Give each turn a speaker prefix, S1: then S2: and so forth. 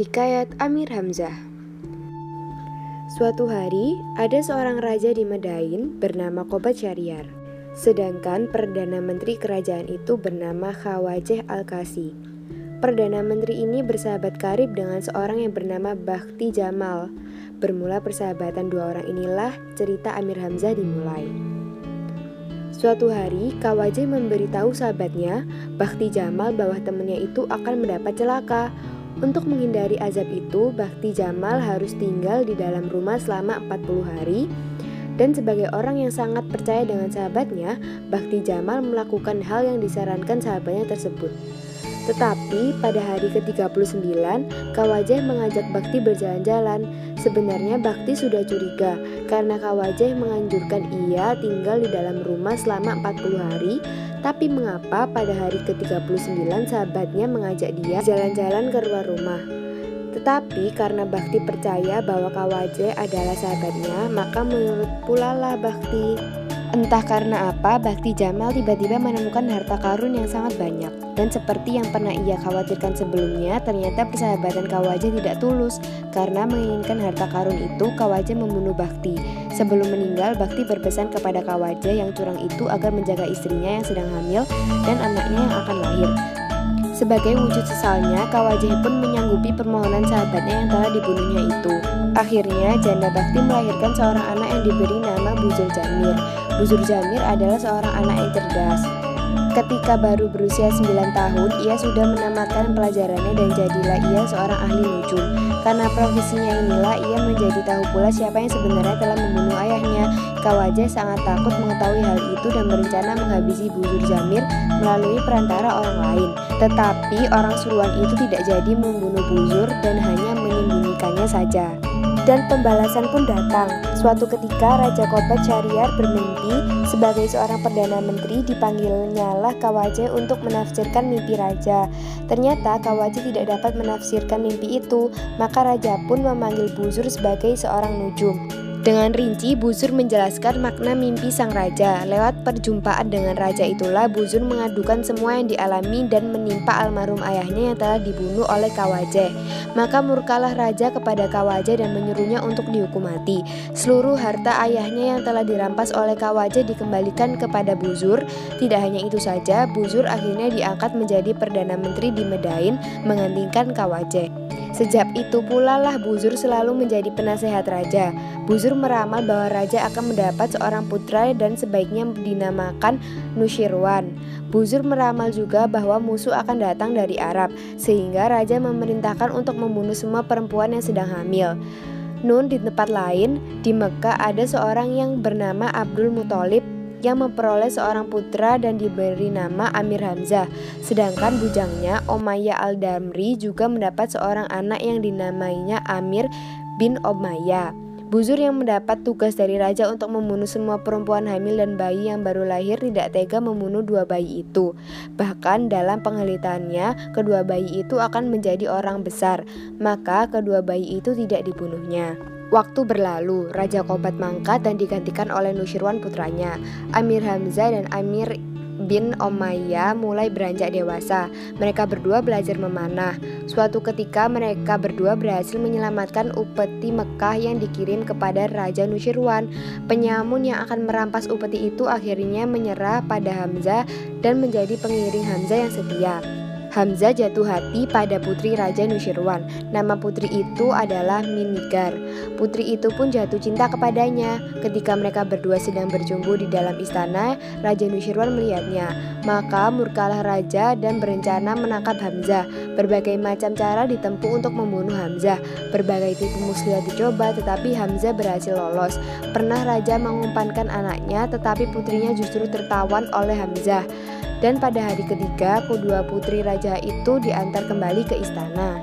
S1: Hikayat Amir Hamzah Suatu hari, ada seorang raja di Medain bernama Kobat Syariar. Sedangkan Perdana Menteri kerajaan itu bernama Khawajeh Al-Kasi. Perdana Menteri ini bersahabat karib dengan seorang yang bernama Bakhti Jamal. Bermula persahabatan dua orang inilah cerita Amir Hamzah dimulai. Suatu hari, Kawajeh memberitahu sahabatnya, Bakhti Jamal bahwa temannya itu akan mendapat celaka. Untuk menghindari azab itu, Bakhti Jamal harus tinggal di dalam rumah selama 40 hari dan sebagai orang yang sangat percaya dengan sahabatnya, Bakhti Jamal melakukan hal yang disarankan sahabatnya tersebut. Tetapi pada hari ke-39, Kawajeh mengajak Bakti berjalan-jalan. Sebenarnya Bakti sudah curiga karena Kawajeh menganjurkan ia tinggal di dalam rumah selama 40 hari tapi mengapa pada hari ke-39 sahabatnya mengajak dia jalan-jalan ke luar rumah? Tetapi karena Bakti percaya bahwa Kawaje adalah sahabatnya, maka menurut pula lah Bakti. Entah karena apa, Bakti Jamal tiba-tiba menemukan harta karun yang sangat banyak. Dan seperti yang pernah ia khawatirkan sebelumnya, ternyata persahabatan Kawaje tidak tulus. Karena menginginkan harta karun itu, Kawaje membunuh Bakti. Sebelum meninggal, Bakti berpesan kepada Kawaje yang curang itu agar menjaga istrinya yang sedang hamil dan anaknya yang akan lahir. Sebagai wujud sesalnya, Kawajih pun menyanggupi permohonan sahabatnya yang telah dibunuhnya itu. Akhirnya, Janda Bakti melahirkan seorang anak yang diberi nama Buzur Jamir. Buzur Jamir adalah seorang anak yang cerdas. Ketika baru berusia 9 tahun, ia sudah menamatkan pelajarannya dan jadilah ia seorang ahli nujum. Karena profesinya inilah, ia menjadi tahu pula siapa yang sebenarnya telah membunuh ayahnya. Kawajah sangat takut mengetahui hal itu dan berencana menghabisi Buzur Jamir melalui perantara orang lain. Tetapi orang suruhan itu tidak jadi membunuh Buzur dan hanya menyembunyikannya saja. Dan pembalasan pun datang. Suatu ketika Raja Kobat Syariar bermimpi sebagai seorang perdana menteri dipanggilnya lah Kawaje untuk menafsirkan mimpi raja. Ternyata Kawaje tidak dapat menafsirkan mimpi itu, maka raja pun memanggil Buzur sebagai seorang nujum. Dengan rinci, Buzur menjelaskan makna mimpi sang raja. Lewat perjumpaan dengan raja itulah Buzur mengadukan semua yang dialami dan menimpa almarhum ayahnya yang telah dibunuh oleh Kawaje. Maka murkalah raja kepada Kawaje dan menyuruhnya untuk dihukum mati. Seluruh harta ayahnya yang telah dirampas oleh Kawaje dikembalikan kepada Buzur. Tidak hanya itu saja, Buzur akhirnya diangkat menjadi Perdana Menteri di Medain menggantikan Kawaje. Sejak itu pula lah Buzur selalu menjadi penasehat raja. Buzur meramal bahwa raja akan mendapat seorang putra dan sebaiknya dinamakan Nushirwan. Buzur meramal juga bahwa musuh akan datang dari Arab, sehingga raja memerintahkan untuk membunuh semua perempuan yang sedang hamil. Nun di tempat lain, di Mekah ada seorang yang bernama Abdul Muthalib yang memperoleh seorang putra dan diberi nama Amir Hamzah. Sedangkan bujangnya Umayyah Al-Damri juga mendapat seorang anak yang dinamainya Amir bin Umayyah. Buzur yang mendapat tugas dari raja untuk membunuh semua perempuan hamil dan bayi yang baru lahir tidak tega membunuh dua bayi itu. Bahkan dalam pengelitaannya, kedua bayi itu akan menjadi orang besar, maka kedua bayi itu tidak dibunuhnya. Waktu berlalu, Raja Kobat mangkat dan digantikan oleh Nushirwan putranya. Amir Hamzah dan Amir bin Umayyah mulai beranjak dewasa. Mereka berdua belajar memanah. Suatu ketika mereka berdua berhasil menyelamatkan upeti Mekah yang dikirim kepada Raja Nushirwan. Penyamun yang akan merampas upeti itu akhirnya menyerah pada Hamzah dan menjadi pengiring Hamzah yang setia. Hamzah jatuh hati pada putri Raja Nushirwan. Nama putri itu adalah Minigar. Putri itu pun jatuh cinta kepadanya. Ketika mereka berdua sedang berjumpa di dalam istana, Raja Nushirwan melihatnya. Maka murkalah raja dan berencana menangkap Hamzah. Berbagai macam cara ditempuh untuk membunuh Hamzah. Berbagai tipu muslihat dicoba, tetapi Hamzah berhasil lolos. Pernah raja mengumpankan anaknya, tetapi putrinya justru tertawan oleh Hamzah. Dan pada hari ketiga, kedua putri raja itu diantar kembali ke istana.